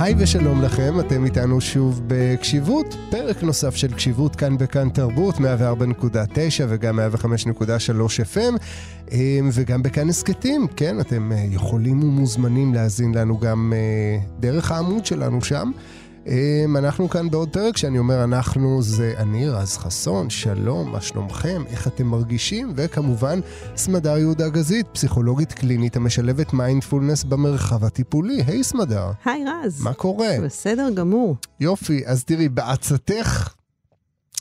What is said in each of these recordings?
היי ושלום לכם, אתם איתנו שוב בקשיבות, פרק נוסף של קשיבות כאן בכאן תרבות, 104.9 וגם 105.3 FM, אמ, וגם בכאן הסכתים, כן, אתם אה, יכולים ומוזמנים להאזין לנו גם אה, דרך העמוד שלנו שם. אמ, אנחנו כאן בעוד פרק, שאני אומר אנחנו זה אני, רז חסון, שלום, מה שלומכם, איך אתם מרגישים, וכמובן סמדר יהודה גזית, פסיכולוגית קלינית המשלבת מיינדפולנס במרחב הטיפולי. היי סמדר. היי רז. מה קורה? בסדר גמור. יופי, אז תראי, בעצתך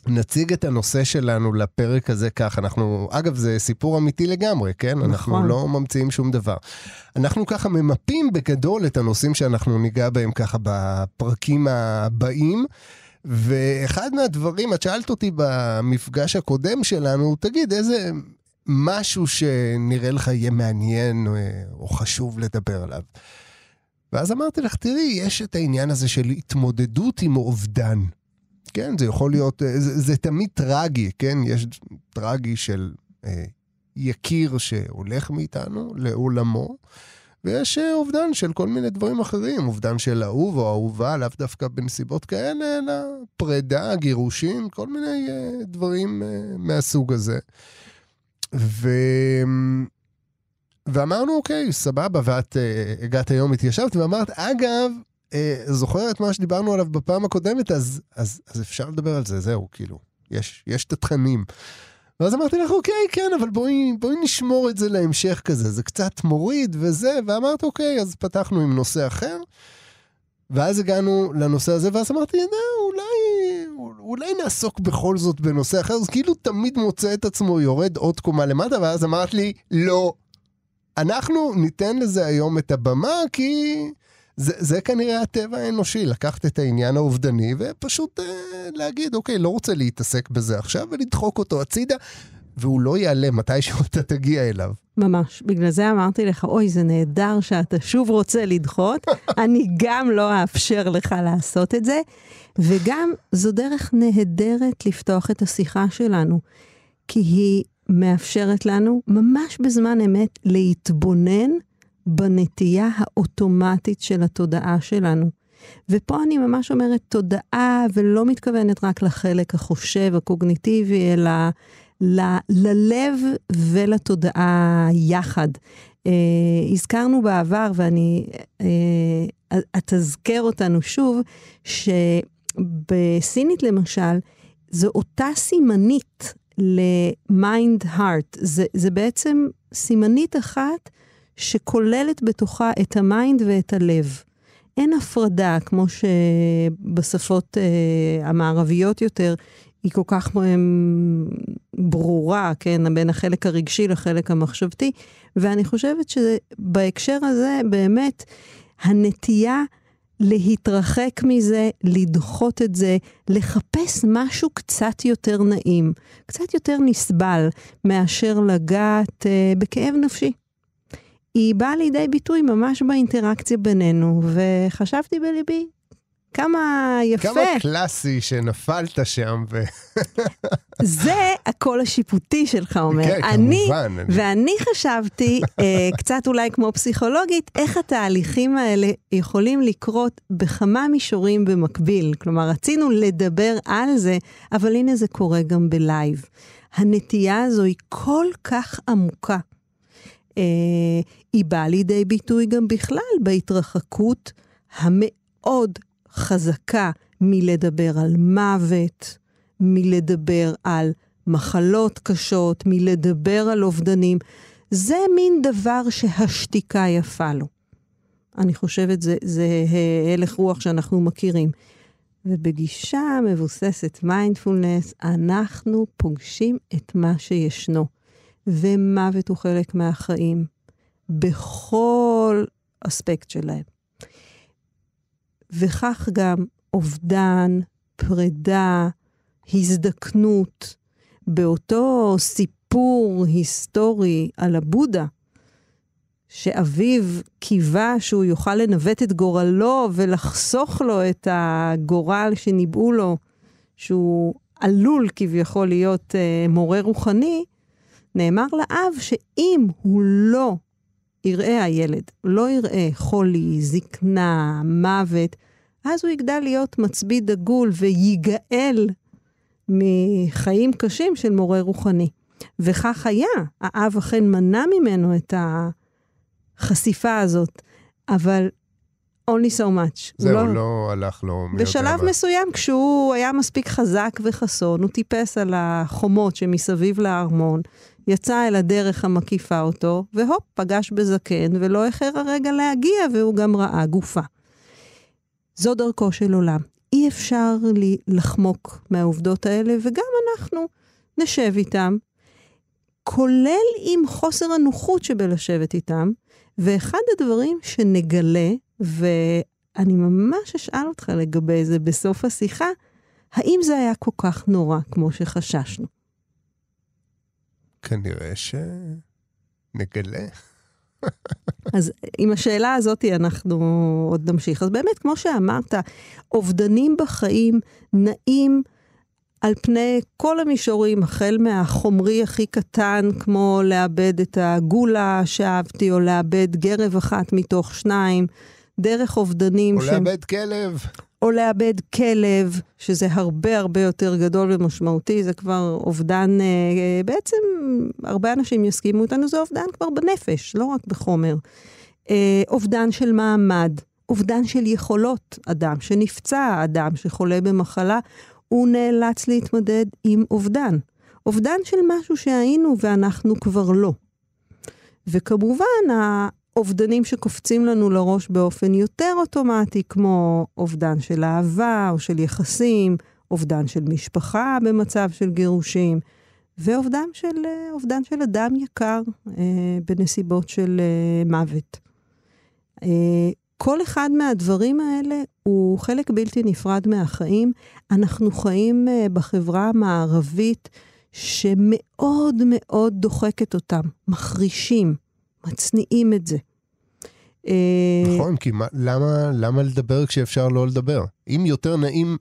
נציג את הנושא שלנו לפרק הזה כך. אנחנו, אגב, זה סיפור אמיתי לגמרי, כן? נכון. אנחנו לא ממציאים שום דבר. אנחנו ככה ממפים בגדול את הנושאים שאנחנו ניגע בהם ככה בפרקים הבאים. ואחד מהדברים, את שאלת אותי במפגש הקודם שלנו, תגיד, איזה משהו שנראה לך יהיה מעניין או, או חשוב לדבר עליו. ואז אמרתי לך, תראי, יש את העניין הזה של התמודדות עם אובדן. כן, זה יכול להיות, אה, זה, זה תמיד טרגי, כן? יש טרגי של אה, יקיר שהולך מאיתנו לעולמו, ויש אה, אובדן של כל מיני דברים אחרים, אובדן של אהוב או אהובה, לאו דווקא בנסיבות כאלה, אלא פרידה, גירושים, כל מיני אה, דברים אה, מהסוג הזה. ו... ואמרנו, אוקיי, סבבה, ואת אה, הגעת היום, התיישבת, ואמרת, אגב, אה, זוכר את מה שדיברנו עליו בפעם הקודמת, אז, אז, אז אפשר לדבר על זה, זהו, כאילו, יש, יש את התכנים. ואז אמרתי לך, אוקיי, כן, אבל בואי, בואי נשמור את זה להמשך כזה, זה קצת מוריד וזה, ואמרת, אוקיי, אז פתחנו עם נושא אחר, ואז הגענו לנושא הזה, ואז אמרתי, נה, אולי, אולי נעסוק בכל זאת בנושא אחר, אז כאילו תמיד מוצא את עצמו יורד עוד קומה למטה, ואז אמרת לי, לא. אנחנו ניתן לזה היום את הבמה, כי זה, זה כנראה הטבע האנושי, לקחת את העניין האובדני ופשוט אה, להגיד, אוקיי, לא רוצה להתעסק בזה עכשיו, ולדחוק אותו הצידה, והוא לא ייעלם מתישהו אתה תגיע אליו. ממש. בגלל זה אמרתי לך, אוי, זה נהדר שאתה שוב רוצה לדחות, אני גם לא אאפשר לך לעשות את זה, וגם זו דרך נהדרת לפתוח את השיחה שלנו, כי היא מאפשרת לנו ממש בזמן אמת להתבונן בנטייה האוטומטית של התודעה שלנו. ופה אני ממש אומרת תודעה, ולא מתכוונת רק לחלק החושב, הקוגניטיבי, אלא ל- ללב ולתודעה יחד. אה, הזכרנו בעבר, ואני אה, אתזכר אותנו שוב, שבסינית למשל, זו אותה סימנית ל-mind-heart. זה, זה בעצם סימנית אחת שכוללת בתוכה את ה-mind ואת הלב. אין הפרדה, כמו שבשפות אה, המערביות יותר, היא כל כך אה, ברורה, כן, בין החלק הרגשי לחלק המחשבתי, ואני חושבת שבהקשר הזה, באמת, הנטייה להתרחק מזה, לדחות את זה, לחפש משהו קצת יותר נעים, קצת יותר נסבל, מאשר לגעת אה, בכאב נפשי. היא באה לידי ביטוי ממש באינטראקציה בינינו, וחשבתי בליבי, כמה יפה. כמה קלאסי שנפלת שם. ו... זה הקול השיפוטי שלך אומר. כן, אני, כמובן. ואני חשבתי, אה, קצת אולי כמו פסיכולוגית, איך התהליכים האלה יכולים לקרות בכמה מישורים במקביל. כלומר, רצינו לדבר על זה, אבל הנה זה קורה גם בלייב. הנטייה הזו היא כל כך עמוקה. אה, היא באה לידי ביטוי גם בכלל בהתרחקות המאוד חזקה מלדבר על מוות, מלדבר על מחלות קשות, מלדבר על אובדנים. זה מין דבר שהשתיקה יפה לו. אני חושבת זה, זה הלך רוח שאנחנו מכירים. ובגישה מבוססת מיינדפולנס, אנחנו פוגשים את מה שישנו. ומוות הוא חלק מהחיים, בכל אספקט שלהם. וכך גם אובדן, פרידה, הזדקנות, באותו סיפור היסטורי על הבודה, שאביו קיווה שהוא יוכל לנווט את גורלו ולחסוך לו את הגורל שניבאו לו, שהוא עלול כביכול להיות אה, מורה רוחני, נאמר לאב שאם הוא לא יראה הילד, לא יראה חולי, זקנה, מוות, אז הוא יגדל להיות מצביא דגול וייגאל מחיים קשים של מורה רוחני. וכך היה, האב אכן מנע ממנו את החשיפה הזאת, אבל only so much. זהו, לא, לא הלך לו מי בשלב מסוים, כשהוא היה מספיק חזק וחסון, הוא טיפס על החומות שמסביב לארמון, יצא אל הדרך המקיפה אותו, והופ, פגש בזקן, ולא איחר הרגע להגיע, והוא גם ראה גופה. זו דרכו של עולם. אי אפשר לי לחמוק מהעובדות האלה, וגם אנחנו נשב איתם, כולל עם חוסר הנוחות שבלשבת איתם, ואחד הדברים שנגלה, ואני ממש אשאל אותך לגבי זה בסוף השיחה, האם זה היה כל כך נורא כמו שחששנו? כנראה שנגלה. אז עם השאלה הזאת אנחנו עוד נמשיך. אז באמת, כמו שאמרת, אובדנים בחיים נעים על פני כל המישורים, החל מהחומרי הכי קטן, כמו לאבד את הגולה שאהבתי, או לאבד גרב אחת מתוך שניים, דרך אובדנים או ש... לאבד כלב. או לאבד כלב, שזה הרבה הרבה יותר גדול ומשמעותי, זה כבר אובדן, אה, בעצם הרבה אנשים יסכימו איתנו, זה אובדן כבר בנפש, לא רק בחומר. אה, אובדן של מעמד, אובדן של יכולות, אדם שנפצע, אדם שחולה במחלה, הוא נאלץ להתמודד עם אובדן. אובדן של משהו שהיינו ואנחנו כבר לא. וכמובן, האובדנים שקופצים לנו לראש באופן יותר אוטומטי, כמו אובדן של אהבה או של יחסים, אובדן של משפחה במצב של גירושים, ואובדן של, אובדן של אדם יקר אה, בנסיבות של אה, מוות. אה, כל אחד מהדברים האלה הוא חלק בלתי נפרד מהחיים. אנחנו חיים uh, בחברה המערבית שמאוד מאוד דוחקת אותם, מחרישים, מצניעים את זה. אה, נכון, כי מה, למה, למה לדבר כשאפשר לא לדבר? אם יותר נעים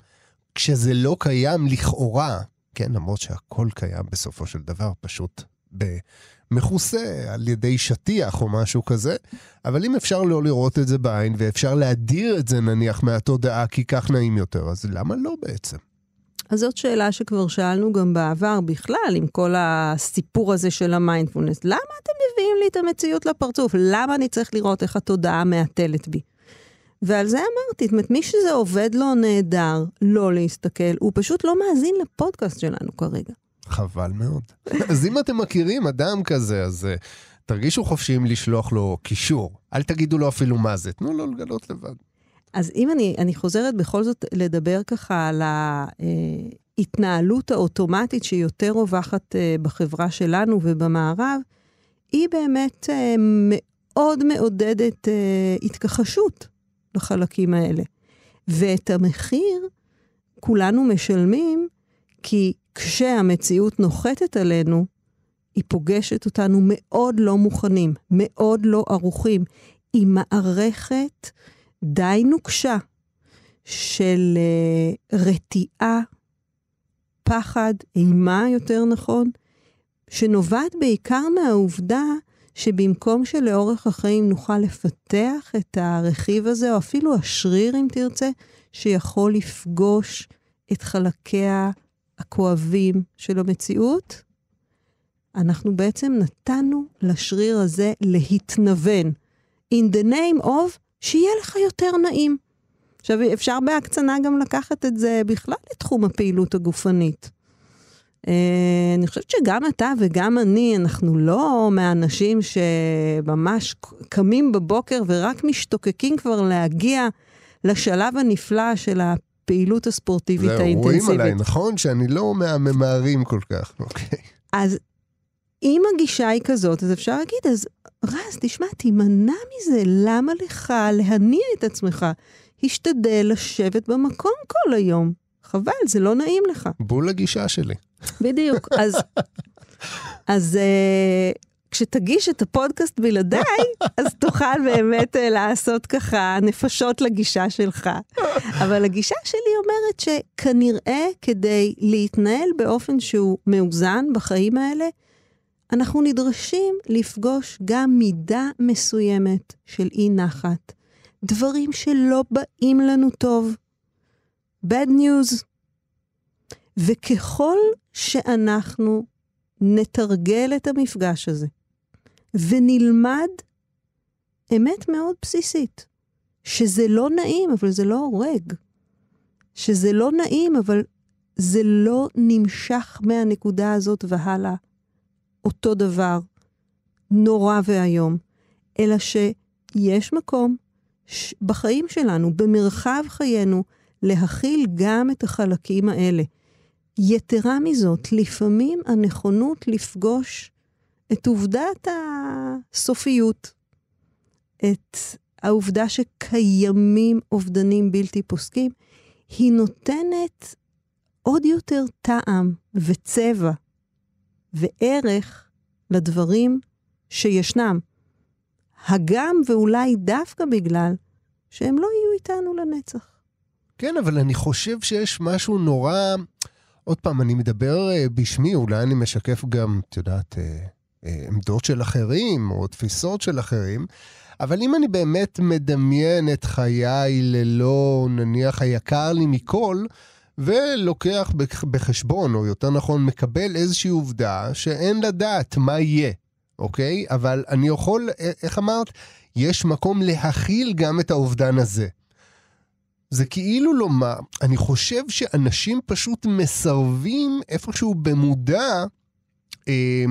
כשזה לא קיים לכאורה, כן, למרות שהכל קיים בסופו של דבר, פשוט מכוסה על ידי שטיח או משהו כזה, אבל אם אפשר לא לראות את זה בעין ואפשר להדיר את זה נניח מהתודעה כי כך נעים יותר, אז למה לא בעצם? אז זאת שאלה שכבר שאלנו גם בעבר בכלל, עם כל הסיפור הזה של המיינדפולנס. למה אתם מביאים לי את המציאות לפרצוף? למה אני צריך לראות איך התודעה מהתלת בי? ועל זה אמרתי, זאת אומרת, מי שזה עובד לו נהדר לא להסתכל, הוא פשוט לא מאזין לפודקאסט שלנו כרגע. חבל מאוד. אז אם אתם מכירים אדם כזה, אז uh, תרגישו חופשיים לשלוח לו קישור. אל תגידו לו אפילו מה זה, תנו לו לגלות לבד. אז אם אני, אני חוזרת בכל זאת לדבר ככה על ההתנהלות האוטומטית שהיא יותר רווחת uh, בחברה שלנו ובמערב, היא באמת uh, מאוד מעודדת uh, התכחשות לחלקים האלה. ואת המחיר כולנו משלמים כי כשהמציאות נוחתת עלינו, היא פוגשת אותנו מאוד לא מוכנים, מאוד לא ערוכים, עם מערכת די נוקשה של uh, רתיעה, פחד, אימה יותר נכון, שנובעת בעיקר מהעובדה שבמקום שלאורך החיים נוכל לפתח את הרכיב הזה, או אפילו השריר, אם תרצה, שיכול לפגוש את חלקיה הכואבים של המציאות, אנחנו בעצם נתנו לשריר הזה להתנוון. In the name of, שיהיה לך יותר נעים. עכשיו, אפשר בהקצנה גם לקחת את זה בכלל לתחום הפעילות הגופנית. Uh, אני חושבת שגם אתה וגם אני, אנחנו לא מהאנשים שממש קמים בבוקר ורק משתוקקים כבר להגיע לשלב הנפלא של הפעילות הספורטיבית זה האינטנסיבית. רואים עליי, נכון? שאני לא מהממהרים כל כך, אוקיי. אז אם הגישה היא כזאת, אז אפשר להגיד, אז רז, תשמע, תימנע מזה, למה לך להניע את עצמך? השתדל לשבת במקום כל היום. חבל, זה לא נעים לך. בול הגישה שלי. בדיוק. אז, אז uh, כשתגיש את הפודקאסט בלעדיי, אז תוכל באמת uh, לעשות ככה נפשות לגישה שלך. אבל הגישה שלי אומרת שכנראה כדי להתנהל באופן שהוא מאוזן בחיים האלה, אנחנו נדרשים לפגוש גם מידה מסוימת של אי נחת. דברים שלא באים לנו טוב. bad news. וככל שאנחנו נתרגל את המפגש הזה, ונלמד אמת מאוד בסיסית, שזה לא נעים, אבל זה לא הורג. שזה לא נעים, אבל זה לא נמשך מהנקודה הזאת והלאה. אותו דבר, נורא ואיום, אלא שיש מקום בחיים שלנו, במרחב חיינו, להכיל גם את החלקים האלה. יתרה מזאת, לפעמים הנכונות לפגוש את עובדת הסופיות, את העובדה שקיימים אובדנים בלתי פוסקים, היא נותנת עוד יותר טעם וצבע וערך לדברים שישנם. הגם ואולי דווקא בגלל שהם לא יהיו איתנו לנצח. כן, אבל אני חושב שיש משהו נורא... עוד פעם, אני מדבר uh, בשמי, אולי אני משקף גם, את יודעת, uh, uh, עמדות של אחרים או תפיסות של אחרים, אבל אם אני באמת מדמיין את חיי ללא, נניח, היקר לי מכל, ולוקח בחשבון, או יותר נכון, מקבל איזושהי עובדה שאין לדעת מה יהיה, אוקיי? אבל אני יכול, איך אמרת? יש מקום להכיל גם את האובדן הזה. זה כאילו לומר, אני חושב שאנשים פשוט מסרבים איפשהו במודע, אה,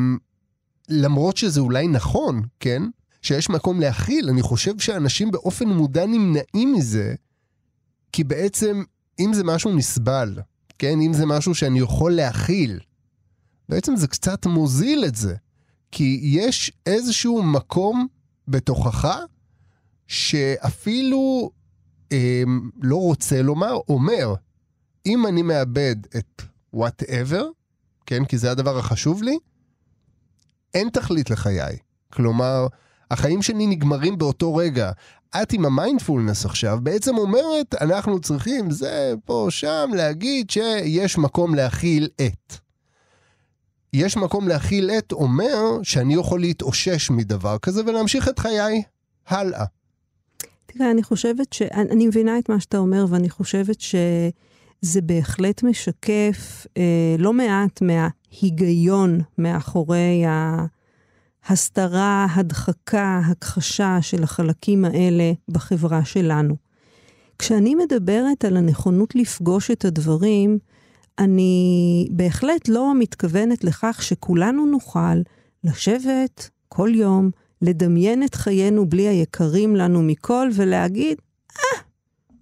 למרות שזה אולי נכון, כן? שיש מקום להכיל, אני חושב שאנשים באופן מודע נמנעים מזה, כי בעצם, אם זה משהו נסבל, כן? אם זה משהו שאני יכול להכיל, בעצם זה קצת מוזיל את זה. כי יש איזשהו מקום בתוכך, שאפילו אה, לא רוצה לומר, אומר, אם אני מאבד את whatever, כן, כי זה הדבר החשוב לי, אין תכלית לחיי. כלומר, החיים שלי נגמרים באותו רגע. את עם המיינדפולנס עכשיו בעצם אומרת, אנחנו צריכים זה, פה, שם, להגיד שיש מקום להכיל את. יש מקום להכיל את אומר שאני יכול להתאושש מדבר כזה ולהמשיך את חיי הלאה. תראה, אני חושבת ש... אני מבינה את מה שאתה אומר, ואני חושבת שזה בהחלט משקף אה, לא מעט מההיגיון מאחורי ההסתרה, הדחקה, הכחשה של החלקים האלה בחברה שלנו. כשאני מדברת על הנכונות לפגוש את הדברים, אני בהחלט לא מתכוונת לכך שכולנו נוכל לשבת כל יום, לדמיין את חיינו בלי היקרים לנו מכל ולהגיד, אה,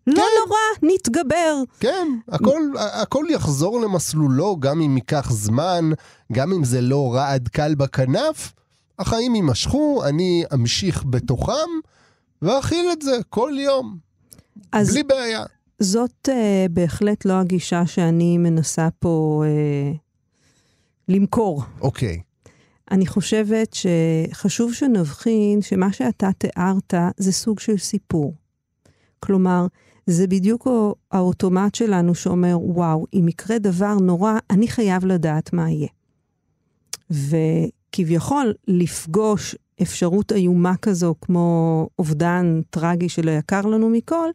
לא כן. נורא, נתגבר. כן, הכל, הכל יחזור למסלולו, גם אם ייקח זמן, גם אם זה לא רעד קל בכנף, החיים יימשכו, אני אמשיך בתוכם, ואכיל את זה כל יום, אז בלי בעיה. זאת uh, בהחלט לא הגישה שאני מנסה פה uh, למכור. אוקיי. Okay. אני חושבת שחשוב שנבחין שמה שאתה תיארת זה סוג של סיפור. כלומר, זה בדיוק האוטומט שלנו שאומר, וואו, אם יקרה דבר נורא, אני חייב לדעת מה יהיה. וכביכול, לפגוש אפשרות איומה כזו, כמו אובדן טרגי של היקר לנו מכל,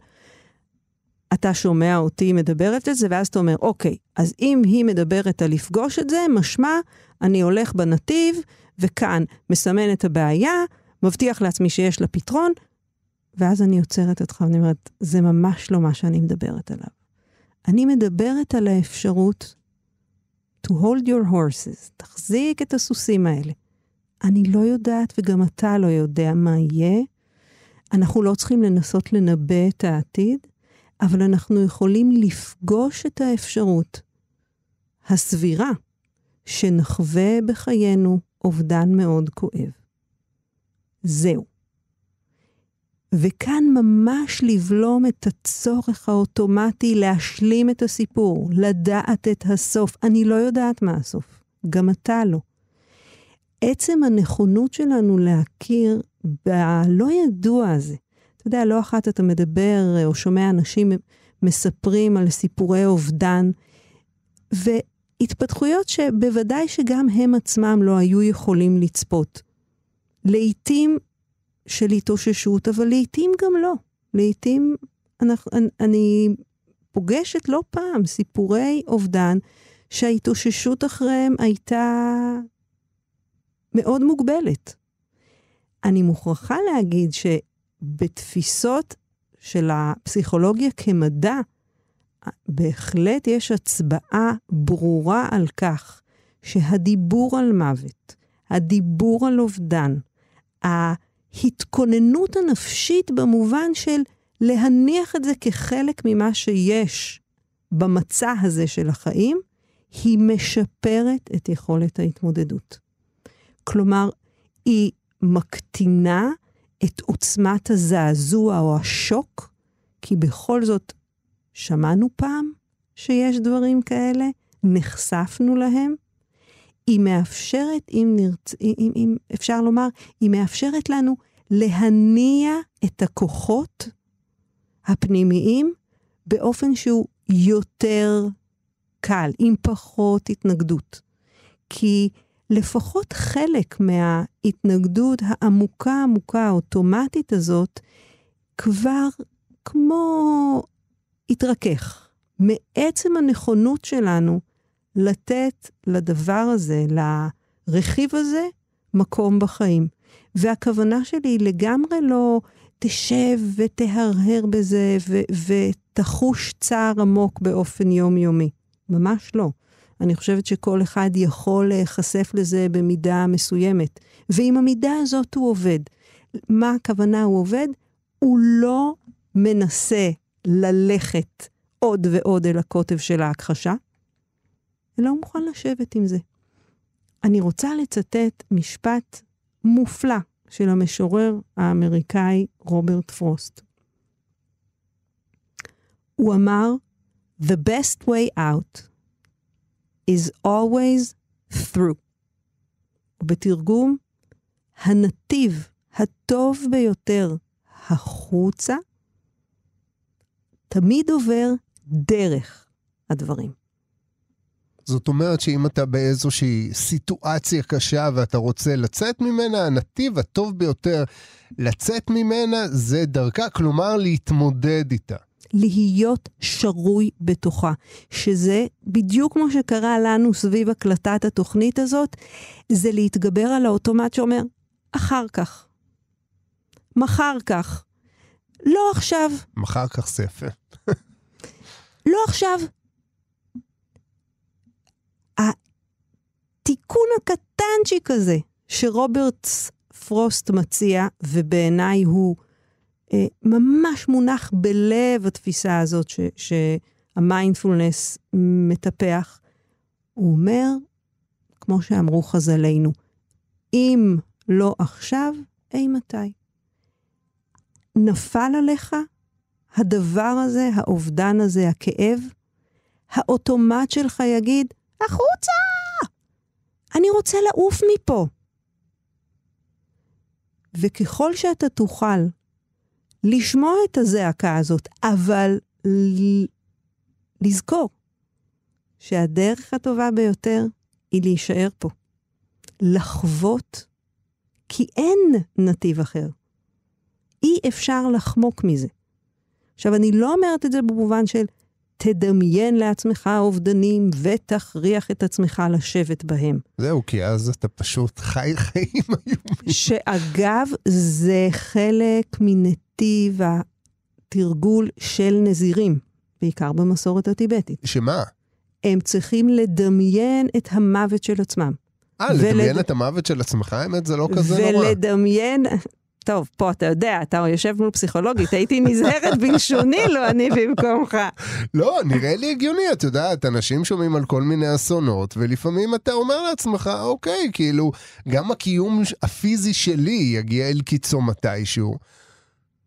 אתה שומע אותי מדברת על זה, ואז אתה אומר, אוקיי, אז אם היא מדברת על לפגוש את זה, משמע, אני הולך בנתיב, וכאן מסמן את הבעיה, מבטיח לעצמי שיש לה פתרון, ואז אני עוצרת אותך ואני אומרת, זה ממש לא מה שאני מדברת עליו. אני מדברת על האפשרות to hold your horses, תחזיק את הסוסים האלה. אני לא יודעת וגם אתה לא יודע מה יהיה. אנחנו לא צריכים לנסות לנבא את העתיד, אבל אנחנו יכולים לפגוש את האפשרות הסבירה שנחווה בחיינו אובדן מאוד כואב. זהו. וכאן ממש לבלום את הצורך האוטומטי להשלים את הסיפור, לדעת את הסוף. אני לא יודעת מה הסוף, גם אתה לא. עצם הנכונות שלנו להכיר בלא ידוע הזה. אתה יודע, לא אחת אתה מדבר או שומע אנשים מספרים על סיפורי אובדן, והתפתחויות שבוודאי שגם הם עצמם לא היו יכולים לצפות. לעתים של התאוששות, אבל לעתים גם לא. לעתים אנחנו, אני, אני פוגשת לא פעם סיפורי אובדן שההתאוששות אחריהם הייתה מאוד מוגבלת. אני מוכרחה להגיד שבתפיסות של הפסיכולוגיה כמדע, בהחלט יש הצבעה ברורה על כך שהדיבור על מוות, הדיבור על אובדן, ההתכוננות הנפשית במובן של להניח את זה כחלק ממה שיש במצע הזה של החיים, היא משפרת את יכולת ההתמודדות. כלומר, היא מקטינה את עוצמת הזעזוע או השוק, כי בכל זאת שמענו פעם שיש דברים כאלה, נחשפנו להם. היא מאפשרת, אם, נרצ... אם, אם אפשר לומר, היא מאפשרת לנו להניע את הכוחות הפנימיים באופן שהוא יותר קל, עם פחות התנגדות. כי לפחות חלק מההתנגדות העמוקה עמוקה האוטומטית הזאת כבר כמו התרכך. מעצם הנכונות שלנו לתת לדבר הזה, לרכיב הזה, מקום בחיים. והכוונה שלי היא לגמרי לא תשב ותהרהר בזה ו- ותחוש צער עמוק באופן יומיומי. ממש לא. אני חושבת שכל אחד יכול להיחשף לזה במידה מסוימת. ועם המידה הזאת הוא עובד. מה הכוונה הוא עובד? הוא לא מנסה ללכת עוד ועוד אל הקוטב של ההכחשה, הוא מוכן לשבת עם זה. אני רוצה לצטט משפט מופלא של המשורר האמריקאי רוברט פרוסט. הוא אמר, The best way out is always through. ובתרגום, הנתיב הטוב ביותר החוצה תמיד עובר דרך הדברים. זאת אומרת שאם אתה באיזושהי סיטואציה קשה ואתה רוצה לצאת ממנה, הנתיב הטוב ביותר לצאת ממנה זה דרכה, כלומר להתמודד איתה. להיות שרוי בתוכה, שזה בדיוק כמו שקרה לנו סביב הקלטת התוכנית הזאת, זה להתגבר על האוטומט שאומר, אחר כך, מחר כך, לא עכשיו. מחר כך זה יפה. לא עכשיו. התיקון הקטנצ'יק הזה שרוברט פרוסט מציע, ובעיניי הוא אה, ממש מונח בלב התפיסה הזאת ש, שהמיינדפולנס מטפח, הוא אומר, כמו שאמרו חז"לינו, אם לא עכשיו, אי מתי. נפל עליך הדבר הזה, האובדן הזה, הכאב, האוטומט שלך יגיד, החוצה! אני רוצה לעוף מפה. וככל שאתה תוכל לשמוע את הזעקה הזאת, אבל לזכור שהדרך הטובה ביותר היא להישאר פה. לחוות, כי אין נתיב אחר. אי אפשר לחמוק מזה. עכשיו, אני לא אומרת את זה במובן של תדמיין לעצמך אובדנים ותכריח את עצמך לשבת בהם. זהו, כי אז אתה פשוט חי חיים איומים. שאגב, זה חלק מנתיב התרגול של נזירים, בעיקר במסורת הטיבטית. שמה? הם צריכים לדמיין את המוות של עצמם. אה, לדמיין את המוות של עצמך, האמת זה לא כזה נורא. ולדמיין, טוב, פה אתה יודע, אתה יושב מול פסיכולוגית, הייתי נזהרת בלשוני, לא אני במקומך. לא, נראה לי הגיוני, את יודעת, אנשים שומעים על כל מיני אסונות, ולפעמים אתה אומר לעצמך, אוקיי, כאילו, גם הקיום הפיזי שלי יגיע אל קיצו מתישהו.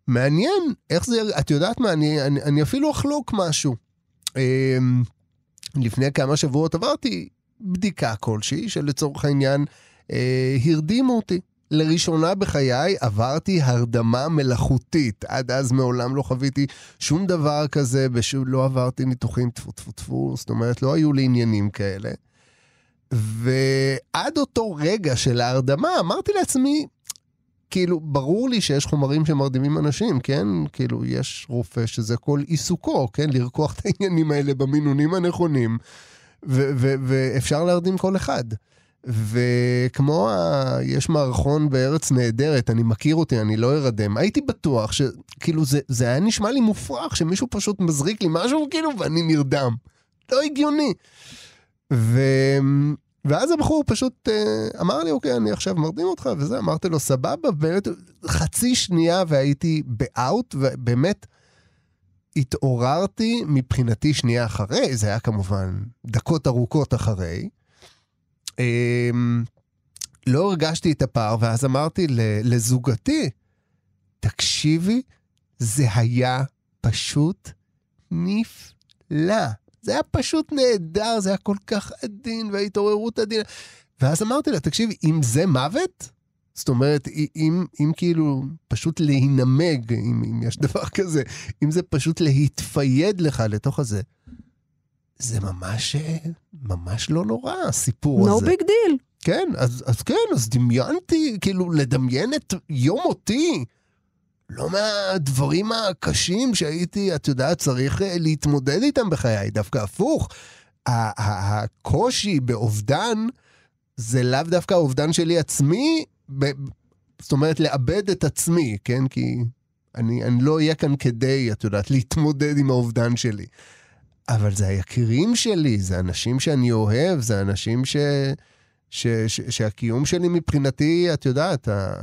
מעניין, איך זה, את יודעת מה, אני, אני, אני אפילו אחלוק משהו. אמ, לפני כמה שבועות עברתי בדיקה כלשהי, שלצורך העניין אה, הרדימו אותי. לראשונה בחיי עברתי הרדמה מלאכותית. עד אז מעולם לא חוויתי שום דבר כזה, ושוב לא עברתי ניתוחים טפו טפו טפו, זאת אומרת, לא היו לי עניינים כאלה. ועד אותו רגע של ההרדמה אמרתי לעצמי, כאילו, ברור לי שיש חומרים שמרדימים אנשים, כן? כאילו, יש רופא שזה כל עיסוקו, כן? לרקוח את העניינים האלה במינונים הנכונים, ואפשר להרדים כל אחד. וכמו ה... יש מערכון בארץ נהדרת, אני מכיר אותי, אני לא ארדם, הייתי בטוח שכאילו זה, זה היה נשמע לי מופרך, שמישהו פשוט מזריק לי משהו כאילו ואני נרדם. לא הגיוני. ו... ואז הבחור פשוט uh, אמר לי, אוקיי, אני עכשיו מרדים אותך וזה, אמרתי לו, סבבה, באמת חצי שנייה והייתי באאוט, ובאמת התעוררתי מבחינתי שנייה אחרי, זה היה כמובן דקות ארוכות אחרי. Um, לא הרגשתי את הפער, ואז אמרתי לזוגתי, תקשיבי, זה היה פשוט נפלא. זה היה פשוט נהדר, זה היה כל כך עדין, וההתעוררות עדינה. ואז אמרתי לה, תקשיבי, אם זה מוות, זאת אומרת, אם, אם כאילו פשוט להינמג, אם, אם יש דבר כזה, אם זה פשוט להתפייד לך לתוך הזה, זה ממש, ממש לא נורא, הסיפור no הזה. No big deal. כן, אז, אז כן, אז דמיינתי, כאילו, לדמיין את יום מותי. לא מהדברים הקשים שהייתי, את יודעת, צריך אה, להתמודד איתם בחיי, דווקא הפוך. הקושי באובדן זה לאו דווקא האובדן שלי עצמי, ב... זאת אומרת, לאבד את עצמי, כן? כי אני, אני לא אהיה כאן כדי, את יודעת, להתמודד עם האובדן שלי. אבל זה היקירים שלי, זה אנשים שאני אוהב, זה אנשים ש... ש... ש... שהקיום שלי מבחינתי, את יודעת, ה...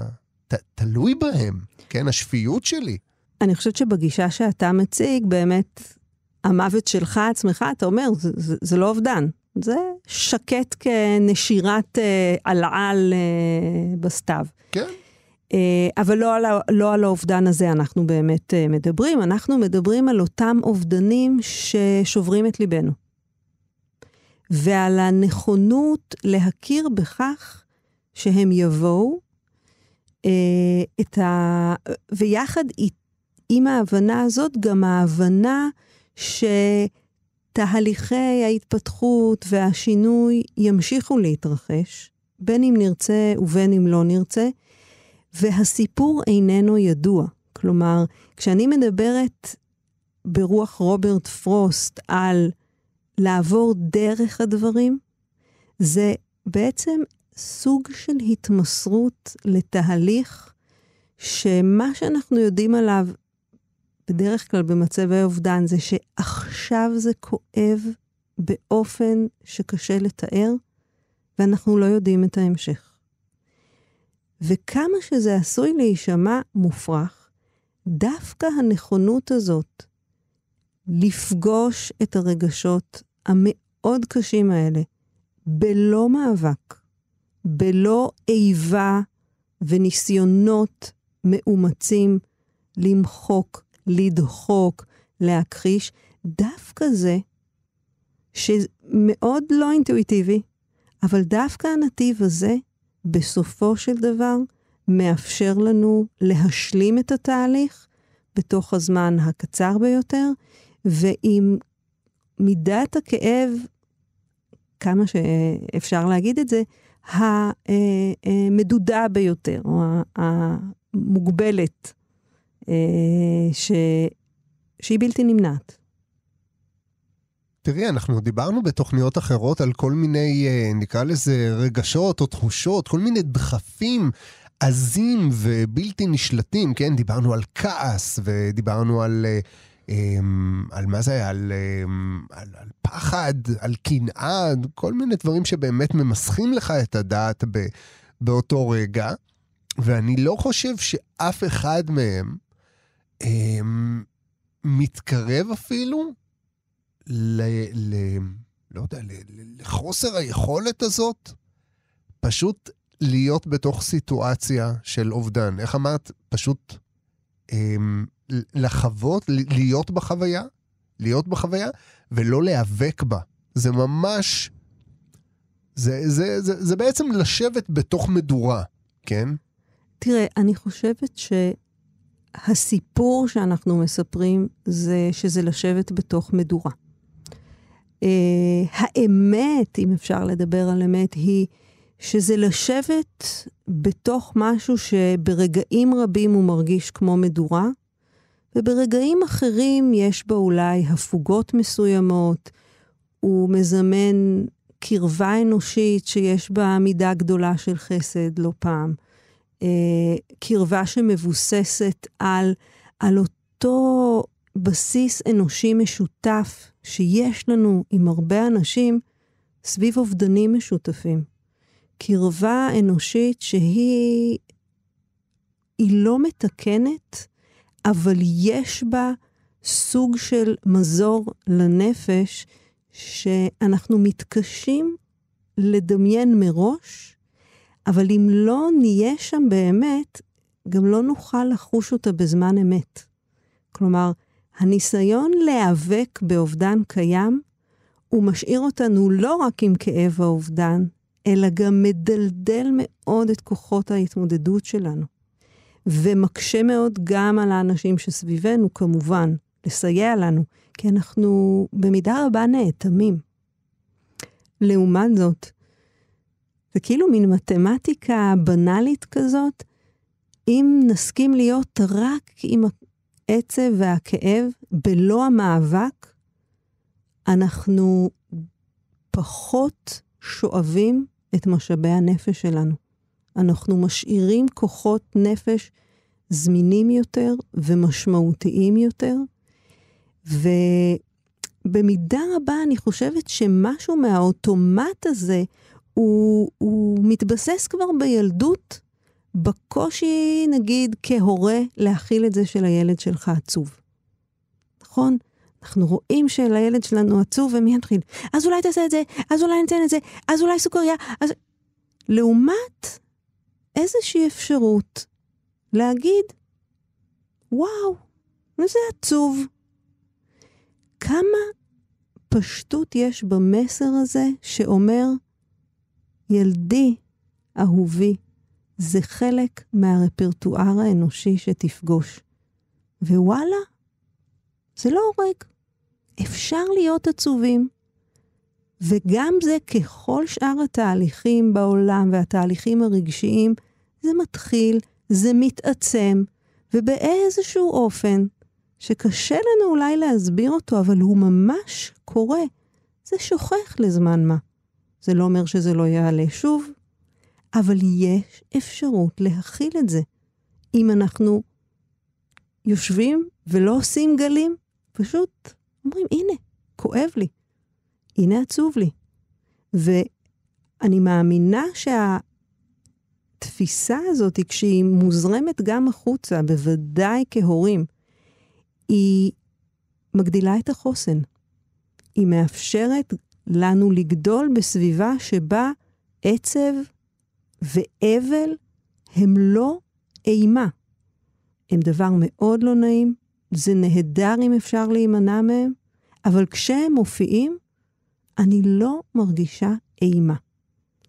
ת... תלוי בהם. כן, השפיות שלי. אני חושבת שבגישה שאתה מציג, באמת, המוות שלך עצמך, אתה אומר, זה, זה, זה לא אובדן. זה שקט כנשירת אה, עלעל אה, בסתיו. כן. אה, אבל לא על, לא על האובדן הזה אנחנו באמת אה, מדברים, אנחנו מדברים על אותם אובדנים ששוברים את ליבנו. ועל הנכונות להכיר בכך שהם יבואו, אה, את ה... ויחד עם ההבנה הזאת, גם ההבנה שתהליכי ההתפתחות והשינוי ימשיכו להתרחש, בין אם נרצה ובין אם לא נרצה, והסיפור איננו ידוע. כלומר, כשאני מדברת ברוח רוברט פרוסט על לעבור דרך הדברים, זה בעצם סוג של התמסרות לתהליך שמה שאנחנו יודעים עליו בדרך כלל במצבי אובדן זה שעכשיו זה כואב באופן שקשה לתאר, ואנחנו לא יודעים את ההמשך. וכמה שזה עשוי להישמע מופרך, דווקא הנכונות הזאת לפגוש את הרגשות המאוד קשים האלה בלא מאבק, בלא איבה וניסיונות מאומצים למחוק, לדחוק, להכחיש, דווקא זה, שמאוד לא אינטואיטיבי, אבל דווקא הנתיב הזה, בסופו של דבר, מאפשר לנו להשלים את התהליך בתוך הזמן הקצר ביותר, ועם מידת הכאב, כמה שאפשר להגיד את זה, המדודה ביותר, או המוגבלת, אה, ש... שהיא בלתי נמנעת. תראי, אנחנו דיברנו בתוכניות אחרות על כל מיני, אה, נקרא לזה, רגשות או תחושות, כל מיני דחפים עזים ובלתי נשלטים, כן? דיברנו על כעס ודיברנו על אה, אמ, על מה זה היה? על, אמ, על, על פחד, על קנאה, כל מיני דברים שבאמת ממסכים לך את הדעת ב, באותו רגע. ואני לא חושב שאף אחד מהם אמ, מתקרב אפילו ל... ל לא יודע, לחוסר היכולת הזאת פשוט להיות בתוך סיטואציה של אובדן. איך אמרת? פשוט לחוות, להיות בחוויה, להיות בחוויה, ולא להיאבק בה. זה ממש... זה, זה, זה, זה בעצם לשבת בתוך מדורה, כן? תראה, אני חושבת שהסיפור שאנחנו מספרים זה שזה לשבת בתוך מדורה. Uh, האמת, אם אפשר לדבר על אמת, היא שזה לשבת בתוך משהו שברגעים רבים הוא מרגיש כמו מדורה, וברגעים אחרים יש בו אולי הפוגות מסוימות, הוא מזמן קרבה אנושית שיש בה מידה גדולה של חסד לא פעם. אה, קרבה שמבוססת על, על אותו בסיס אנושי משותף שיש לנו עם הרבה אנשים סביב אובדנים משותפים. קרבה אנושית שהיא היא לא מתקנת, אבל יש בה סוג של מזור לנפש שאנחנו מתקשים לדמיין מראש, אבל אם לא נהיה שם באמת, גם לא נוכל לחוש אותה בזמן אמת. כלומר, הניסיון להיאבק באובדן קיים, הוא משאיר אותנו לא רק עם כאב האובדן, אלא גם מדלדל מאוד את כוחות ההתמודדות שלנו. ומקשה מאוד גם על האנשים שסביבנו, כמובן, לסייע לנו, כי אנחנו במידה רבה נאטמים. לעומת זאת, זה כאילו מין מתמטיקה בנאלית כזאת, אם נסכים להיות רק עם העצב והכאב, בלא המאבק, אנחנו פחות שואבים את משאבי הנפש שלנו. אנחנו משאירים כוחות נפש זמינים יותר ומשמעותיים יותר, ובמידה רבה אני חושבת שמשהו מהאוטומט הזה, הוא, הוא מתבסס כבר בילדות, בקושי, נגיד, כהורה, להכיל את זה של הילד שלך עצוב. נכון? אנחנו רואים שלילד שלנו עצוב, ומי יתחיל? אז אולי תעשה את זה, אז אולי ניתן את זה, אז אולי סוכריה, אז... לעומת איזושהי אפשרות להגיד, וואו, איזה עצוב. כמה פשטות יש במסר הזה שאומר, ילדי, אהובי, זה חלק מהרפרטואר האנושי שתפגוש. ווואלה, זה לא הורג. אפשר להיות עצובים. וגם זה, ככל שאר התהליכים בעולם והתהליכים הרגשיים, זה מתחיל, זה מתעצם, ובאיזשהו אופן, שקשה לנו אולי להסביר אותו, אבל הוא ממש קורה, זה שוכח לזמן מה. זה לא אומר שזה לא יעלה שוב, אבל יש אפשרות להכיל את זה. אם אנחנו יושבים ולא עושים גלים, פשוט אומרים, הנה, כואב לי, הנה עצוב לי. ואני מאמינה שהתפיסה הזאת, כשהיא מוזרמת גם החוצה, בוודאי כהורים, היא מגדילה את החוסן. היא מאפשרת לנו לגדול בסביבה שבה עצב ואבל הם לא אימה. הם דבר מאוד לא נעים, זה נהדר אם אפשר להימנע מהם, אבל כשהם מופיעים, אני לא מרגישה אימה.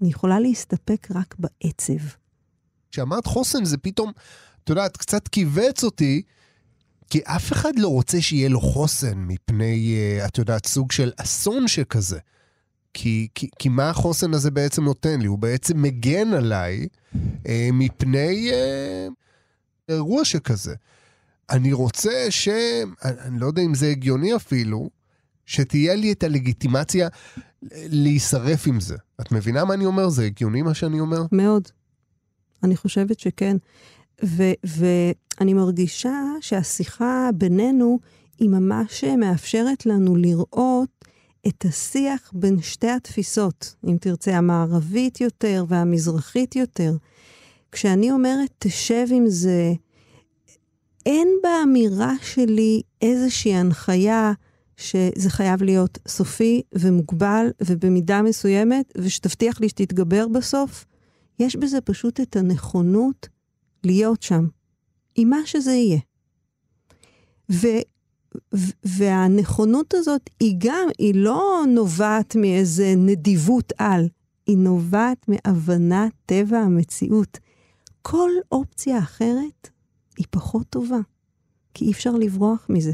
אני יכולה להסתפק רק בעצב. כשאמרת חוסן זה פתאום, את יודעת, קצת כיווץ אותי, כי אף אחד לא רוצה שיהיה לו חוסן מפני, אה, את יודעת, סוג של אסון שכזה. כי, כי, כי מה החוסן הזה בעצם נותן לי? הוא בעצם מגן עליי אה, מפני אה, אירוע שכזה. אני רוצה ש... אני, אני לא יודע אם זה הגיוני אפילו, שתהיה לי את הלגיטימציה להישרף עם זה. את מבינה מה אני אומר? זה הגיוני מה שאני אומר? מאוד. אני חושבת שכן. ואני מרגישה שהשיחה בינינו היא ממש מאפשרת לנו לראות את השיח בין שתי התפיסות, אם תרצה, המערבית יותר והמזרחית יותר. כשאני אומרת, תשב עם זה, אין באמירה שלי איזושהי הנחיה שזה חייב להיות סופי ומוגבל ובמידה מסוימת, ושתבטיח לי שתתגבר בסוף. יש בזה פשוט את הנכונות להיות שם, עם מה שזה יהיה. ו, והנכונות הזאת היא גם, היא לא נובעת מאיזה נדיבות על, היא נובעת מהבנת טבע המציאות. כל אופציה אחרת היא פחות טובה, כי אי אפשר לברוח מזה.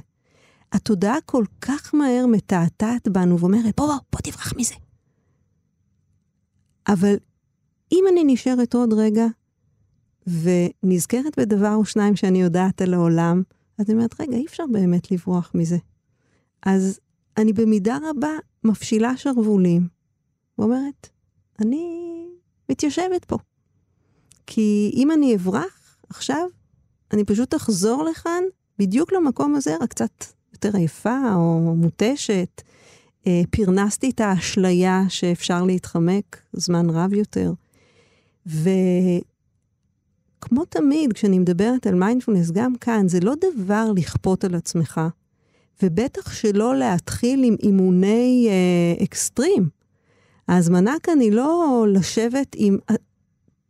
התודעה כל כך מהר מתעתעת בנו ואומרת, בוא, בוא, בוא תברח מזה. אבל אם אני נשארת עוד רגע ונזכרת בדבר או שניים שאני יודעת על העולם, אז אני אומרת, רגע, אי אפשר באמת לברוח מזה. אז אני במידה רבה מפשילה שרוולים, ואומרת, אני מתיישבת פה. כי אם אני אברח עכשיו, אני פשוט אחזור לכאן, בדיוק למקום הזה, רק קצת יותר עייפה או מותשת. אה, פרנסתי את האשליה שאפשר להתחמק זמן רב יותר. וכמו תמיד, כשאני מדברת על מיינדפולנס, גם כאן, זה לא דבר לכפות על עצמך, ובטח שלא להתחיל עם אימוני אה, אקסטרים. ההזמנה כאן היא לא לשבת עם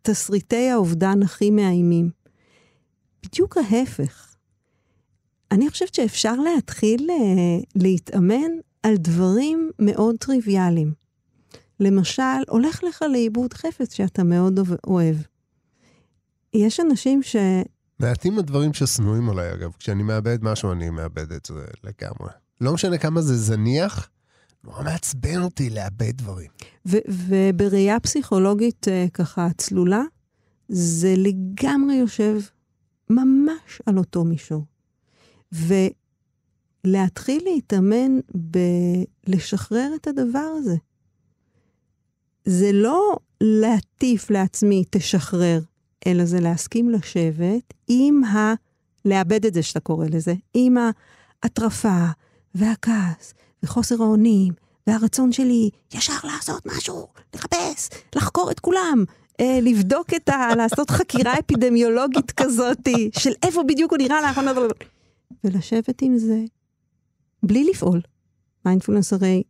תסריטי האובדן הכי מאיימים. בדיוק ההפך. אני חושבת שאפשר להתחיל אה, להתאמן על דברים מאוד טריוויאליים. למשל, הולך לך לאיבוד חפץ שאתה מאוד אוהב. יש אנשים ש... מעטים הדברים ששנואים עליי, אגב. כשאני מאבד משהו, אני מאבד את זה לגמרי. לא משנה כמה זה זניח, נורא מעצבן אותי לאבד דברים. ובראייה פסיכולוגית אה, ככה צלולה, זה לגמרי יושב ממש על אותו מישור. ולהתחיל להתאמן בלשחרר את הדבר הזה. זה לא להטיף לעצמי, תשחרר, אלא זה להסכים לשבת עם ה... לאבד את זה שאתה קורא לזה, עם ההטרפה והכעס וחוסר האונים והרצון שלי ישר לעשות משהו, לחפש, לחקור את כולם, אה, לבדוק את ה... לעשות חקירה אפידמיולוגית כזאתי, של איפה בדיוק הוא נראה לאחרונה, ולשבת עם זה בלי לפעול. מיינדפולנס הרי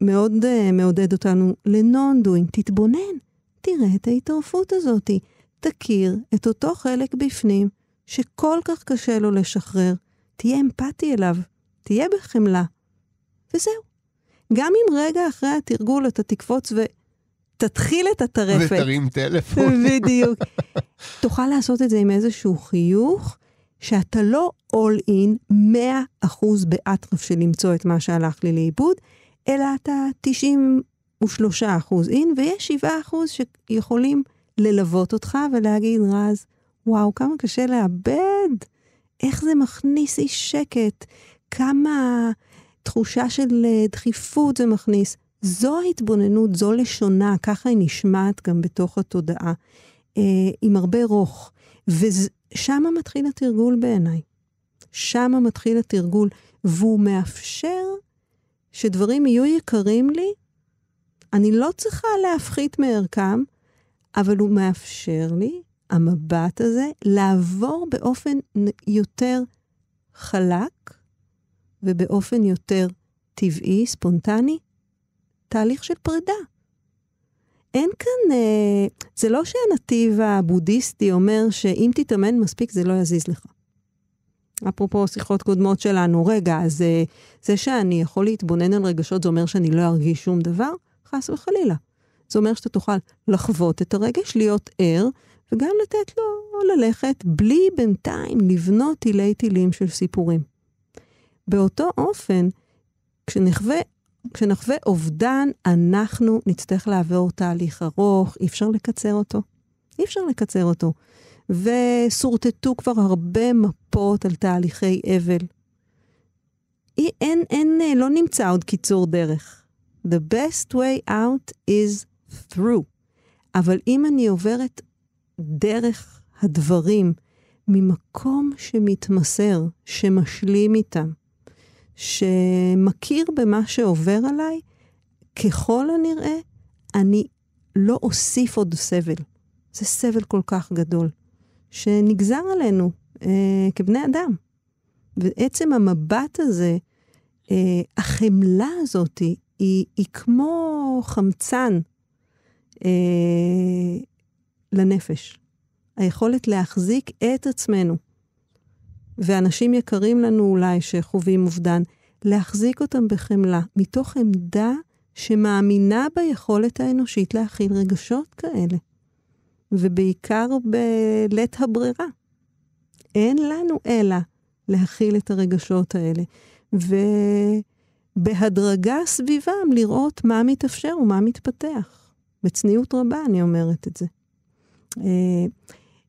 מאוד uh, מעודד אותנו לנון-דוינג, תתבונן, תראה את ההתערפות הזאתי, תכיר את אותו חלק בפנים שכל כך קשה לו לשחרר, תהיה אמפתי אליו, תהיה בחמלה, וזהו. גם אם רגע אחרי התרגול אתה תקפוץ ותתחיל את הטרפת. ותרים טלפון. בדיוק. תוכל לעשות את זה עם איזשהו חיוך, שאתה לא all in 100% באטרף של למצוא את מה שהלך לי לאיבוד, אלא אתה 93 אחוז אין, ויש 7 אחוז שיכולים ללוות אותך ולהגיד, רז, וואו, כמה קשה לאבד, איך זה מכניס אי שקט, כמה תחושה של אה, דחיפות זה מכניס. זו ההתבוננות, זו לשונה, ככה היא נשמעת גם בתוך התודעה, אה, עם הרבה רוך. ושם מתחיל התרגול בעיניי. שם מתחיל התרגול, והוא מאפשר שדברים יהיו יקרים לי, אני לא צריכה להפחית מערכם, אבל הוא מאפשר לי, המבט הזה, לעבור באופן יותר חלק ובאופן יותר טבעי, ספונטני, תהליך של פרידה. אין כאן, אה, זה לא שהנתיב הבודהיסטי אומר שאם תתאמן מספיק זה לא יזיז לך. אפרופו שיחות קודמות שלנו, רגע, אז אה, זה שאני יכול להתבונן על רגשות, זה אומר שאני לא ארגיש שום דבר? חס וחלילה. זה אומר שאתה תוכל לחוות את הרגש, להיות ער, וגם לתת לו ללכת בלי בינתיים לבנות תילי תילים של סיפורים. באותו אופן, כשנחווה, כשנחווה אובדן, אנחנו נצטרך לעבור תהליך ארוך, אי אפשר לקצר אותו. אי אפשר לקצר אותו. ושורטטו כבר הרבה מפות על תהליכי אבל. אין, אין, אין, לא נמצא עוד קיצור דרך. The best way out is through. אבל אם אני עוברת דרך הדברים ממקום שמתמסר, שמשלים איתם, שמכיר במה שעובר עליי, ככל הנראה, אני לא אוסיף עוד סבל. זה סבל כל כך גדול. שנגזר עלינו אה, כבני אדם. ועצם המבט הזה, אה, החמלה הזאת, היא, היא כמו חמצן אה, לנפש. היכולת להחזיק את עצמנו, ואנשים יקרים לנו אולי שחווים אובדן, להחזיק אותם בחמלה, מתוך עמדה שמאמינה ביכולת האנושית להכיל רגשות כאלה, ובעיקר בלית הברירה. אין לנו אלא להכיל את הרגשות האלה, ובהדרגה סביבם לראות מה מתאפשר ומה מתפתח. בצניעות רבה אני אומרת את זה. אה,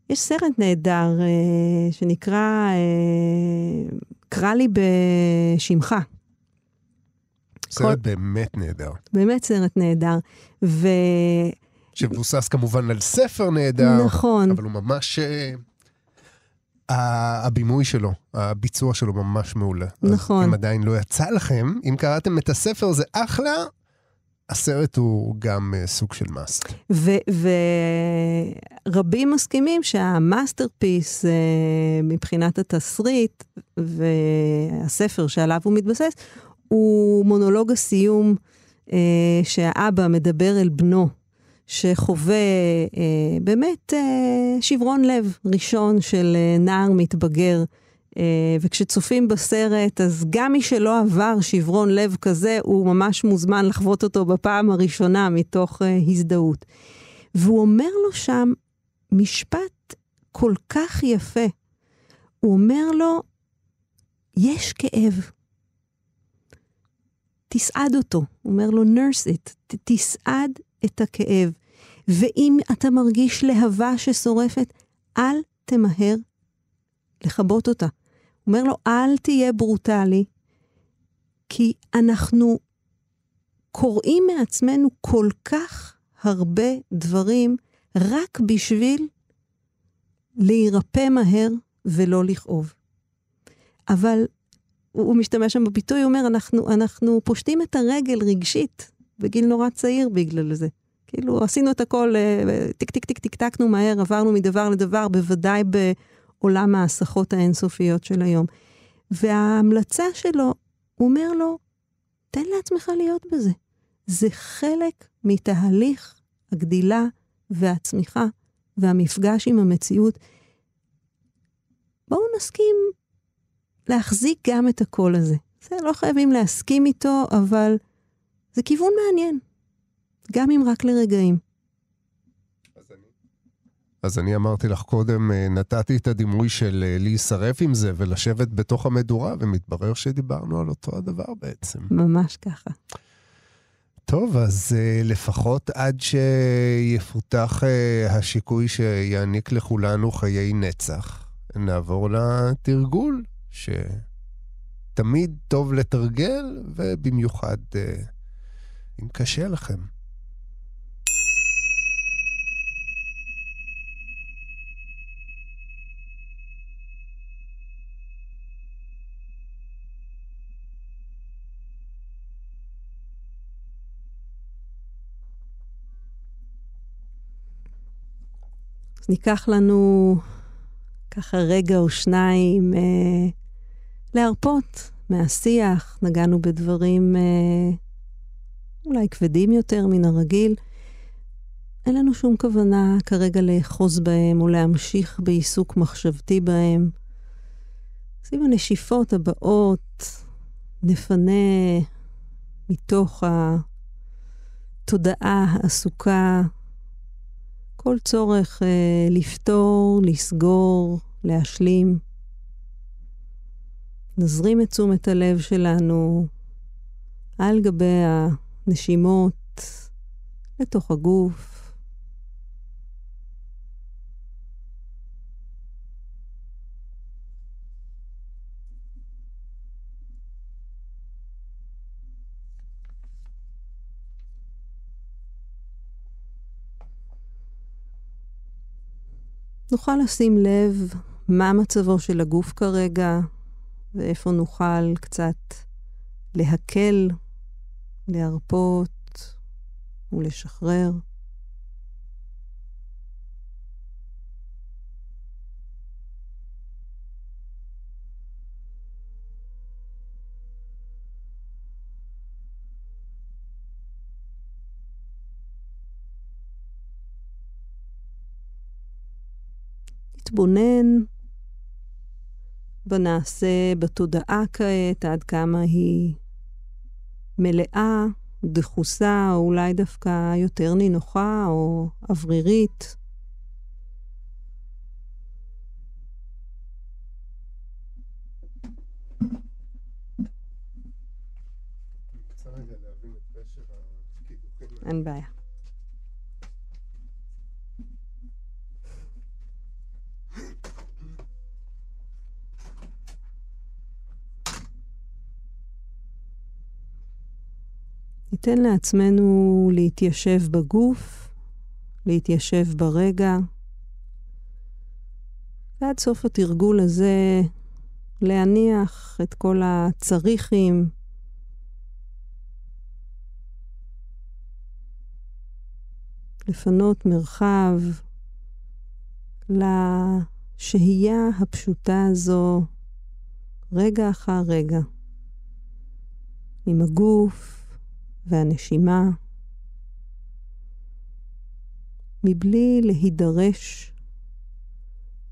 יש סרט נהדר אה, שנקרא אה, קרא לי בשמך. סרט כל... באמת נהדר. באמת סרט נהדר. ו... שמבוסס כמובן על ספר נהדר. נכון. אבל הוא ממש... הבימוי שלו, הביצוע שלו ממש מעולה. נכון. אז אם עדיין לא יצא לכם, אם קראתם את הספר זה אחלה, הסרט הוא גם uh, סוג של must. ורבים מסכימים שה-masterpiece uh, מבחינת התסריט והספר שעליו הוא מתבסס, הוא מונולוג הסיום uh, שהאבא מדבר אל בנו, שחווה uh, באמת uh, שברון לב ראשון של uh, נער מתבגר. Uh, וכשצופים בסרט, אז גם מי שלא עבר שברון לב כזה, הוא ממש מוזמן לחוות אותו בפעם הראשונה מתוך uh, הזדהות. והוא אומר לו שם משפט כל כך יפה. הוא אומר לו, יש כאב. תסעד אותו. הוא אומר לו, nurse it, תסעד את הכאב. ואם אתה מרגיש להבה ששורפת, אל תמהר לכבות אותה. אומר לו, אל תהיה ברוטלי, כי אנחנו קוראים מעצמנו כל כך הרבה דברים רק בשביל להירפא מהר ולא לכאוב. אבל הוא משתמש שם בביטוי, הוא אומר, אנחנו, אנחנו פושטים את הרגל רגשית בגיל נורא צעיר בגלל זה. כאילו, עשינו את הכל, אה, טיק טיק טיק טיק תקתקנו מהר, עברנו מדבר לדבר, בוודאי. עולם ההסחות האינסופיות של היום. וההמלצה שלו, הוא אומר לו, תן לעצמך להיות בזה. זה חלק מתהליך הגדילה והצמיחה והמפגש עם המציאות. בואו נסכים להחזיק גם את הקול הזה. זה לא חייבים להסכים איתו, אבל זה כיוון מעניין, גם אם רק לרגעים. אז אני אמרתי לך קודם, אה, נתתי את הדימוי של אה, להישרף עם זה ולשבת בתוך המדורה, ומתברר שדיברנו על אותו הדבר בעצם. ממש ככה. טוב, אז uh, לפחות עד שיפותח השיקוי שיעניק לכולנו חיי נצח, נעבור לתרגול, שתמיד טוב לתרגל, ובמיוחד אם קשה לכם. ניקח לנו ככה רגע או שניים אה, להרפות מהשיח, נגענו בדברים אה, אולי כבדים יותר מן הרגיל. אין לנו שום כוונה כרגע לאחוז בהם או להמשיך בעיסוק מחשבתי בהם. עם הנשיפות הבאות נפנה מתוך התודעה העסוקה כל צורך אה, לפתור, לסגור, להשלים. נזרים את תשומת הלב שלנו על גבי הנשימות לתוך הגוף. נוכל לשים לב מה מצבו של הגוף כרגע, ואיפה נוכל קצת להקל, להרפות ולשחרר. להתבונן בנעשה בתודעה כעת, עד כמה היא מלאה דחוסה, או אולי דווקא יותר נינוחה או אוורירית. אין בעיה. ניתן לעצמנו להתיישב בגוף, להתיישב ברגע, ועד סוף התרגול הזה להניח את כל הצריכים, לפנות מרחב לשהייה הפשוטה הזו רגע אחר רגע, עם הגוף והנשימה, מבלי להידרש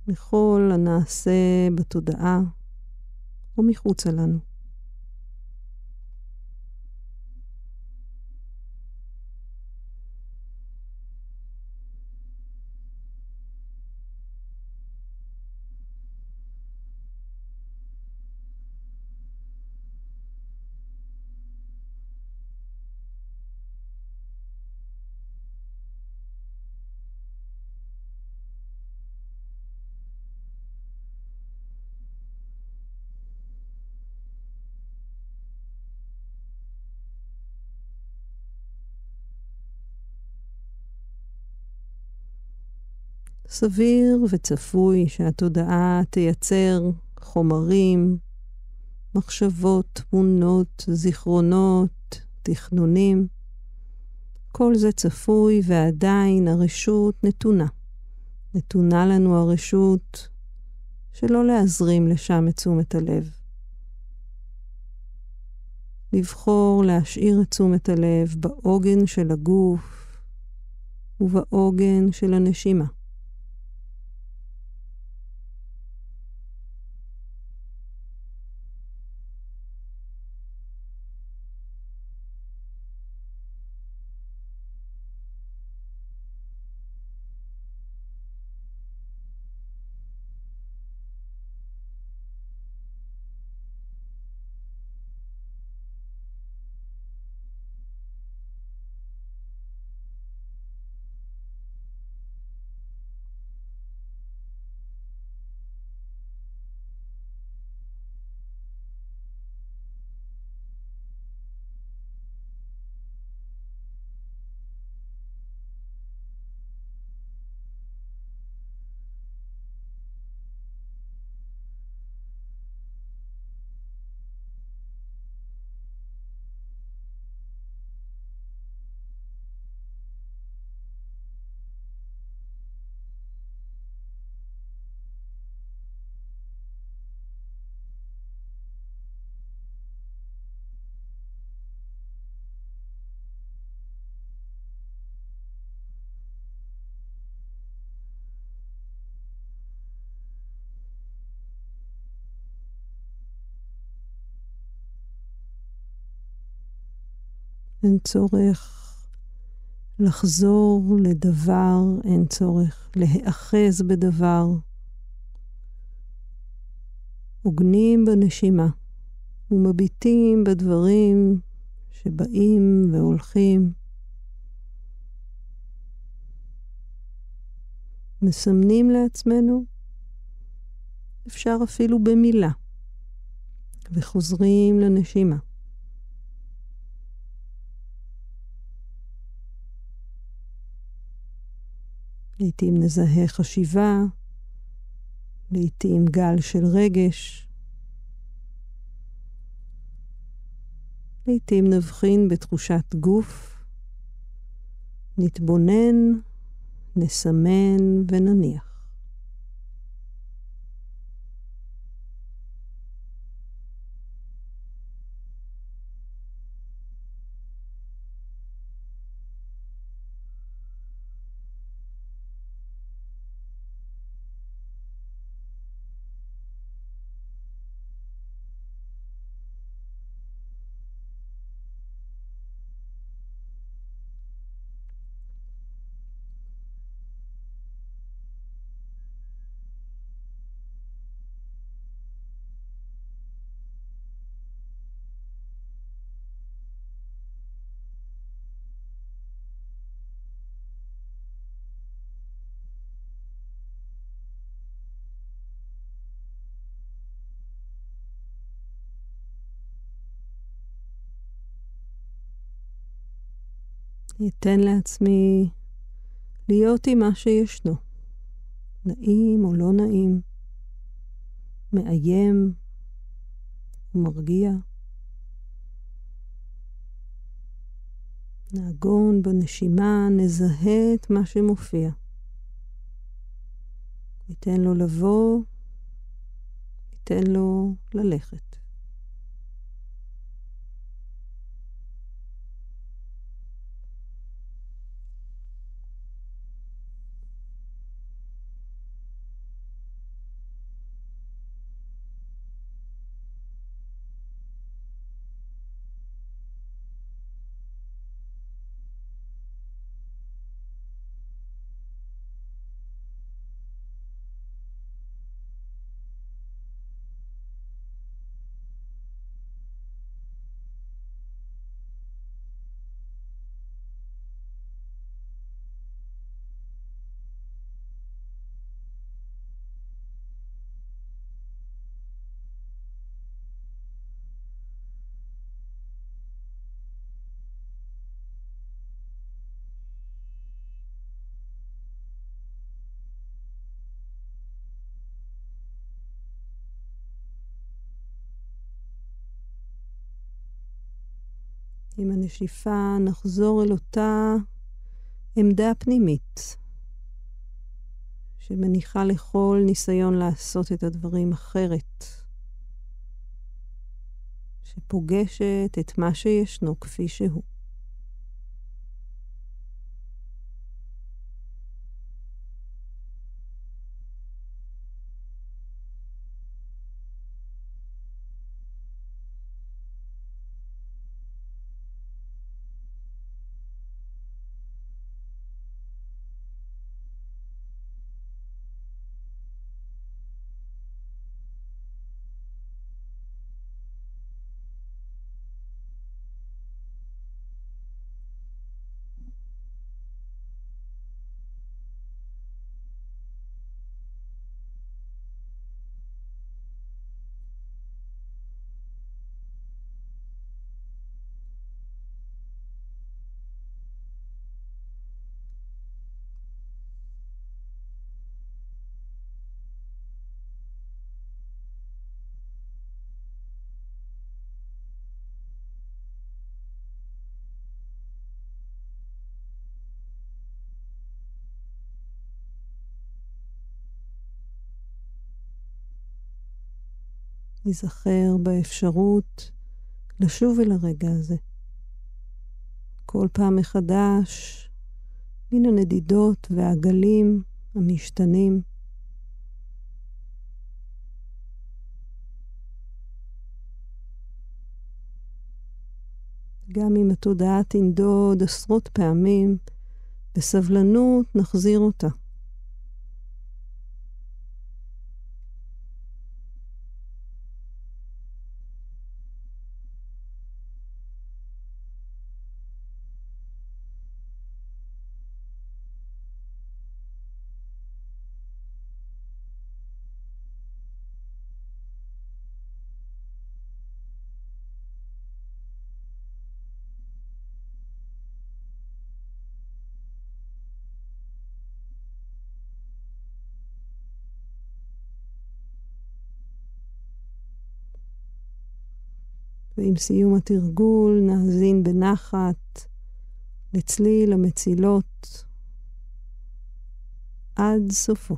לכל הנעשה בתודעה או מחוצה לנו. סביר וצפוי שהתודעה תייצר חומרים, מחשבות, תמונות, זיכרונות, תכנונים. כל זה צפוי ועדיין הרשות נתונה. נתונה לנו הרשות שלא להזרים לשם את תשומת הלב. לבחור להשאיר את תשומת הלב בעוגן של הגוף ובעוגן של הנשימה. אין צורך לחזור לדבר, אין צורך להיאחז בדבר. הוגנים בנשימה ומביטים בדברים שבאים והולכים. מסמנים לעצמנו, אפשר אפילו במילה, וחוזרים לנשימה. לעתים נזהה חשיבה, לעתים גל של רגש. לעתים נבחין בתחושת גוף, נתבונן, נסמן ונניח. אתן לעצמי להיות עם מה שישנו. נעים או לא נעים, מאיים ומרגיע. נעגון בנשימה, נזהה את מה שמופיע. ניתן לו לבוא, ניתן לו ללכת. עם הנשיפה נחזור אל אותה עמדה פנימית, שמניחה לכל ניסיון לעשות את הדברים אחרת, שפוגשת את מה שישנו כפי שהוא. ניזכר באפשרות לשוב אל הרגע הזה. כל פעם מחדש, מן הנדידות והגלים המשתנים. גם אם התודעה תנדוד עשרות פעמים, בסבלנות נחזיר אותה. ועם סיום התרגול נאזין בנחת לצליל המצילות עד סופו.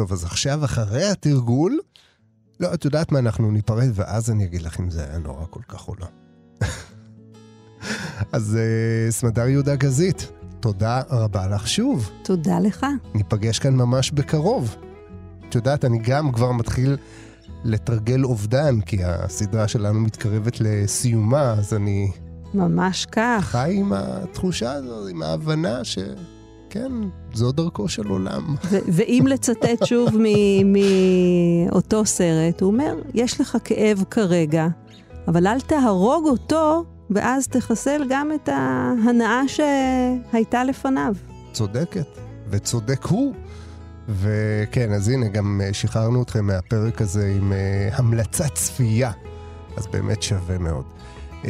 טוב, אז עכשיו, אחרי התרגול, לא, את יודעת מה, אנחנו ניפרד, ואז אני אגיד לך אם זה היה נורא כל כך או לא. אז uh, סמדר יהודה גזית, תודה רבה לך שוב. תודה לך. ניפגש כאן ממש בקרוב. את יודעת, אני גם כבר מתחיל לתרגל אובדן, כי הסדרה שלנו מתקרבת לסיומה, אז אני ממש כך. חי עם התחושה הזו, עם ההבנה ש... כן, זו דרכו של עולם. ואם לצטט שוב מאותו סרט, הוא אומר, יש לך כאב כרגע, אבל אל תהרוג אותו, ואז תחסל גם את ההנאה שהייתה לפניו. צודקת, וצודק הוא. וכן, אז הנה, גם אה, שחררנו אתכם מהפרק הזה עם uh, המלצת צפייה, אז באמת שווה מאוד. Uh,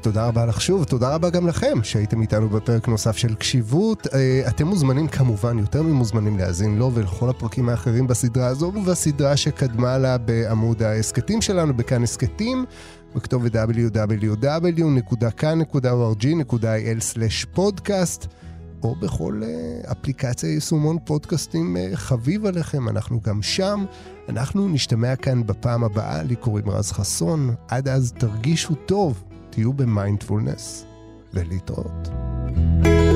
תודה רבה לך שוב, תודה רבה גם לכם שהייתם איתנו בפרק נוסף של קשיבות. Uh, אתם מוזמנים כמובן, יותר ממוזמנים להאזין לו ולכל הפרקים האחרים בסדרה הזו ובסדרה שקדמה לה בעמוד ההסכתים שלנו, בכאן הסכתים, בכתובת www.kan.org.il/פודקאסט. או בכל אה, אפליקציה יישומון פודקאסטים אה, חביב עליכם, אנחנו גם שם. אנחנו נשתמע כאן בפעם הבאה, לי קוראים רז חסון. עד אז תרגישו טוב, תהיו במיינדפולנס, ולהתראות. thank you